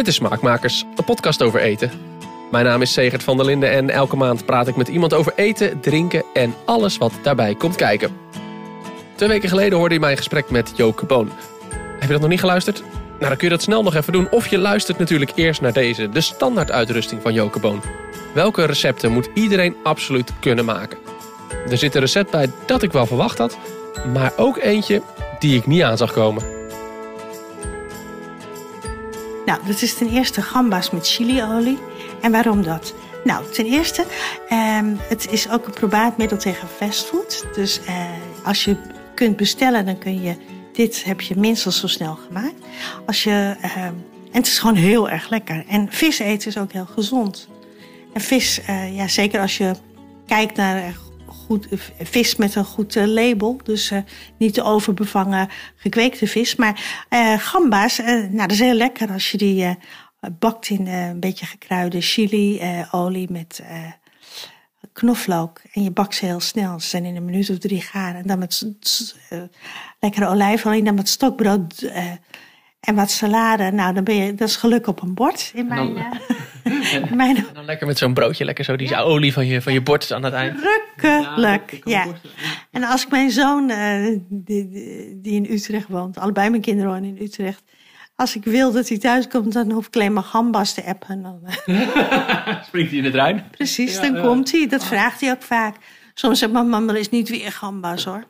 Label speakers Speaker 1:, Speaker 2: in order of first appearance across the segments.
Speaker 1: Dit is Smaakmakers, een podcast over eten. Mijn naam is Segert van der Linden en elke maand praat ik met iemand over eten, drinken en alles wat daarbij komt kijken. Twee weken geleden hoorde je mijn gesprek met Joke Boon. Heb je dat nog niet geluisterd? Nou, dan kun je dat snel nog even doen. Of je luistert natuurlijk eerst naar deze, de standaard uitrusting van Joke Boon. Welke recepten moet iedereen absoluut kunnen maken? Er zit een recept bij dat ik wel verwacht had, maar ook eentje die ik niet aan zag komen.
Speaker 2: Nou, dat is ten eerste gamba's met chiliolie. En waarom dat? Nou, ten eerste, um, het is ook een probaatmiddel tegen fastfood. Dus uh, als je kunt bestellen, dan kun je... Dit heb je minstens zo snel gemaakt. Als je, uh, en het is gewoon heel erg lekker. En vis eten is ook heel gezond. En vis, uh, ja, zeker als je kijkt naar goed, vis met een goed uh, label. Dus uh, niet te overbevangen gekweekte vis. Maar gamba's, nou, dat is heel lekker als je die bakt in een beetje gekruide chili, olie met knoflook. En je bakt ze heel snel. Ze zijn in een minuut of drie gaar. En dan met lekkere olijfolie en dan met stokbrood en wat salade. Nou, dan ben je, dat is geluk op een bord in mijn...
Speaker 1: En, mijn... En dan lekker met zo'n broodje, lekker zo die ja. olie van je, van je bord aan het eind.
Speaker 2: Rukkelijk, ja. ja. En als ik mijn zoon, uh, die, die, in Utrecht woont, allebei mijn kinderen wonen in Utrecht. Als ik wil dat hij thuis komt, dan hoef ik alleen maar gambas te appen. Dan,
Speaker 1: Springt hij in het ruim?
Speaker 2: Precies, ja, dan uh, komt hij. Dat vraagt hij ook vaak. Soms zegt mijn mama, er is niet weer gambas hoor.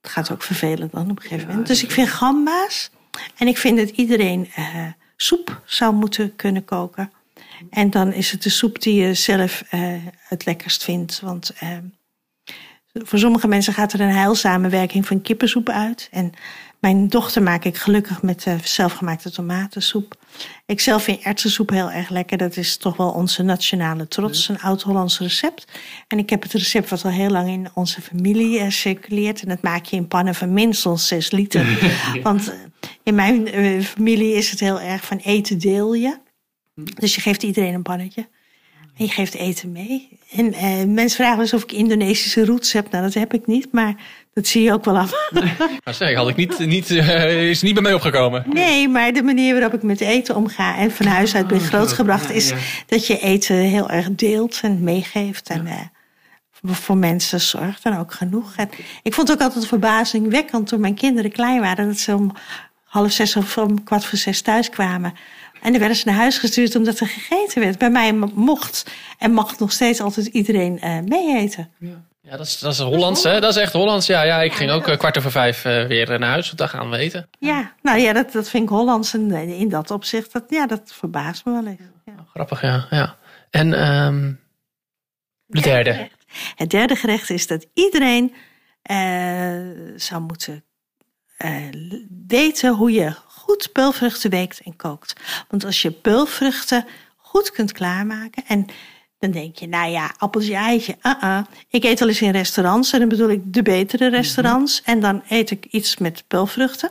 Speaker 2: Het gaat ook vervelend dan op een gegeven moment. Dus ik vind gamba's. En ik vind dat iedereen uh, soep zou moeten kunnen koken. En dan is het de soep die je zelf uh, het lekkerst vindt. Want uh, voor sommige mensen gaat er een heilzame werking van kippensoep uit. En mijn dochter maak ik gelukkig met zelfgemaakte tomatensoep. Ik zelf vind erwtensoep heel erg lekker. Dat is toch wel onze nationale trots, een oud-Hollands recept. En ik heb het recept wat al heel lang in onze familie circuleert. En dat maak je in pannen van minstens 6 liter. Want in mijn uh, familie is het heel erg van eten deel je. Dus je geeft iedereen een pannetje. En je geeft eten mee. En uh, mensen vragen eens of ik Indonesische roots heb. Nou, dat heb ik niet, maar dat zie je ook wel af.
Speaker 1: Maar zeg, had ik niet, niet, uh, is niet bij mij opgekomen.
Speaker 2: Nee, maar de manier waarop ik met eten omga en van huis uit ben grootgebracht, is dat je eten heel erg deelt en meegeeft. En uh, voor mensen zorgt dan ook genoeg. En ik vond het ook altijd verbazingwekkend toen mijn kinderen klein waren, dat ze om half zes of om kwart voor zes thuis kwamen. En dan werden ze naar huis gestuurd omdat er gegeten werd. Bij mij mocht en mag nog steeds altijd iedereen uh, mee eten.
Speaker 1: Ja. Ja, dat is, dat is Hollands, hè? Dat is echt Hollands. Ja, ja ik ging ook uh, kwart over vijf uh, weer naar huis, want dan gaan we eten.
Speaker 2: Ja, nou ja, dat, dat vind ik Hollands. En in dat opzicht, dat, ja, dat verbaast me wel eens. Ja.
Speaker 1: Oh, grappig, ja. ja. En um, de derde?
Speaker 2: Het derde gerecht is dat iedereen uh, zou moeten weten hoe je goed peulvruchten weekt en kookt. Want als je peulvruchten goed kunt klaarmaken en dan denk je, nou ja, appeltje, eitje, uh -uh. Ik eet wel eens in restaurants en dan bedoel ik de betere restaurants. En dan eet ik iets met peulvruchten.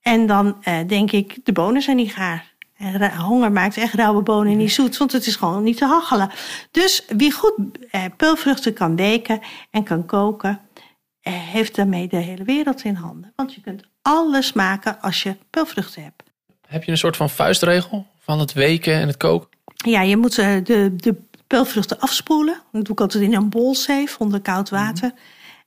Speaker 2: En dan uh, denk ik, de bonen zijn niet gaar. En honger maakt echt rauwe bonen niet zoet, want het is gewoon niet te hachelen. Dus wie goed eh, peulvruchten kan weken en kan koken, eh, heeft daarmee de hele wereld in handen. Want je kunt alles maken als je peulvruchten hebt.
Speaker 1: Heb je een soort van vuistregel van het weken en het koken?
Speaker 2: Ja, je moet uh, de, de peulvruchten afspoelen. Dat doe ik altijd in een bolzeef onder koud water. Mm.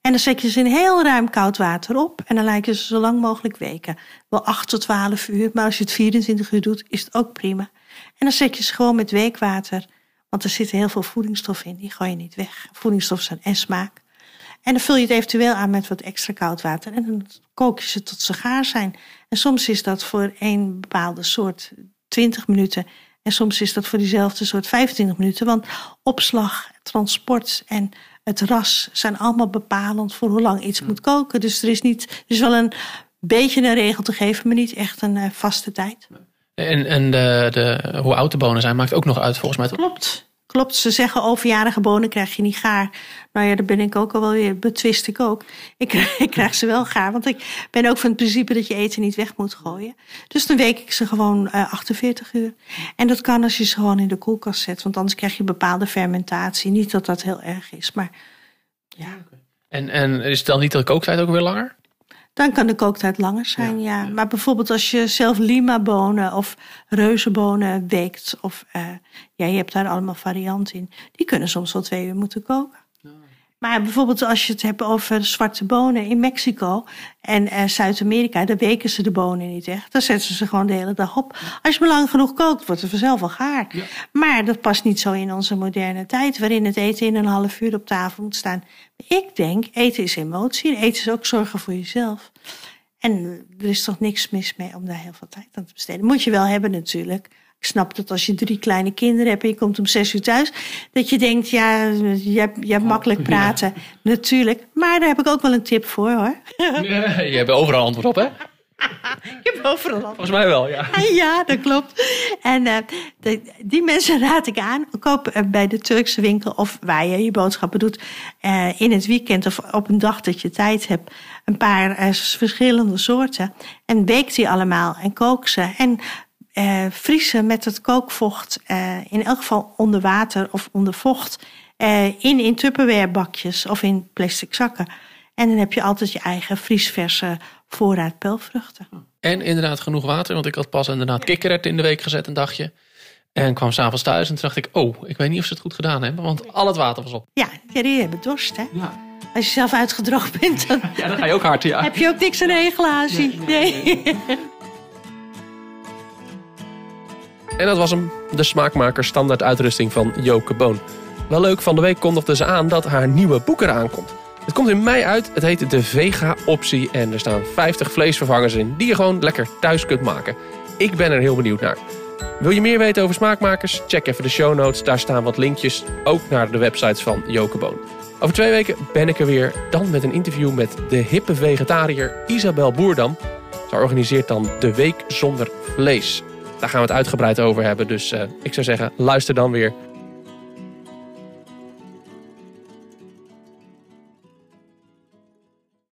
Speaker 2: En dan zet je ze in heel ruim koud water op. En dan lijken ze zo lang mogelijk weken. Wel 8 tot 12 uur, maar als je het 24 uur doet, is het ook prima. En dan zet je ze gewoon met weekwater. Want er zitten heel veel voedingsstoffen in, die gooi je niet weg. Voedingsstoffen zijn en smaak. En dan vul je het eventueel aan met wat extra koud water. En dan kook je ze tot ze gaar zijn. En soms is dat voor een bepaalde soort 20 minuten. En soms is dat voor diezelfde soort 25 minuten. Want opslag, transport en het ras zijn allemaal bepalend voor hoe lang iets moet koken. Dus er is, niet, er is wel een beetje een regel te geven, maar niet echt een uh, vaste tijd.
Speaker 1: En, en de, de, hoe oud de bonen zijn maakt ook nog uit volgens mij.
Speaker 2: Klopt. Klopt, ze zeggen overjarige bonen krijg je niet gaar. Nou ja, daar ben ik ook al wel weer, betwist ik ook. Ik, krijg ze wel gaar, want ik ben ook van het principe dat je eten niet weg moet gooien. Dus dan week ik ze gewoon uh, 48 uur. En dat kan als je ze gewoon in de koelkast zet, want anders krijg je bepaalde fermentatie. Niet dat dat heel erg is, maar ja.
Speaker 1: En, en is het dan niet de kooktijd ook weer langer?
Speaker 2: Dan kan de kooktijd langer zijn, ja. Maar bijvoorbeeld als je zelf lima-bonen of reuzenbonen weekt... of uh, ja, je hebt daar allemaal varianten in... die kunnen soms wel twee uur moeten koken. Maar bijvoorbeeld als je het hebt over zwarte bonen in Mexico en uh, Zuid-Amerika, dan weken ze de bonen niet echt. Dan zetten ze ze gewoon de hele dag op. Als je maar lang genoeg kookt, wordt het vanzelf al gaar. Ja. Maar dat past niet zo in onze moderne tijd, waarin het eten in een half uur op tafel moet staan. Ik denk, eten is emotie en eten is ook zorgen voor jezelf. En er is toch niks mis mee om daar heel veel tijd aan te besteden. Moet je wel hebben natuurlijk. Ik snap dat als je drie kleine kinderen hebt en je komt om zes uur thuis, dat je denkt, ja, je hebt, je hebt makkelijk praten. Natuurlijk. Maar daar heb ik ook wel een tip voor hoor.
Speaker 1: Ja, je hebt overal antwoord op, hè?
Speaker 2: Je hebt overal antwoord.
Speaker 1: Volgens mij wel, ja.
Speaker 2: Ja, dat klopt. En uh, de, die mensen raad ik aan. Koop uh, bij de Turkse winkel of waar je je boodschappen doet. Uh, in het weekend of op een dag dat je tijd hebt. Een paar verschillende soorten. En beek die allemaal en kook ze. En uh, vriezen met het kookvocht, uh, in elk geval onder water of onder vocht, uh, in, in Tupperware bakjes of in plastic zakken. En dan heb je altijd je eigen vriesverse voorraad pelvruchten.
Speaker 1: En inderdaad genoeg water, want ik had pas inderdaad kikkererwten in de week gezet een dagje. En kwam s'avonds thuis en toen dacht ik, oh, ik weet niet of ze het goed gedaan hebben, want al het water was op.
Speaker 2: Ja, die hebben dorst, hè? Ja. Als je zelf uitgedroogd bent, dan,
Speaker 1: ja, dan ga je ook hard, ja.
Speaker 2: heb je ook niks aan een glaasje. nee. nee.
Speaker 1: En dat was hem, de smaakmaker standaard uitrusting van Joke Boon. Wel leuk, van de week kondigde ze aan dat haar nieuwe boek eraan komt. Het komt in mei uit, het heet de Vega-optie en er staan 50 vleesvervangers in die je gewoon lekker thuis kunt maken. Ik ben er heel benieuwd naar. Wil je meer weten over smaakmakers? Check even de show notes, daar staan wat linkjes, ook naar de websites van Joke Boon. Over twee weken ben ik er weer, dan met een interview met de hippe vegetariër Isabel Boerdam. Ze organiseert dan de Week Zonder Vlees. Daar gaan we het uitgebreid over hebben. Dus uh, ik zou zeggen, luister dan weer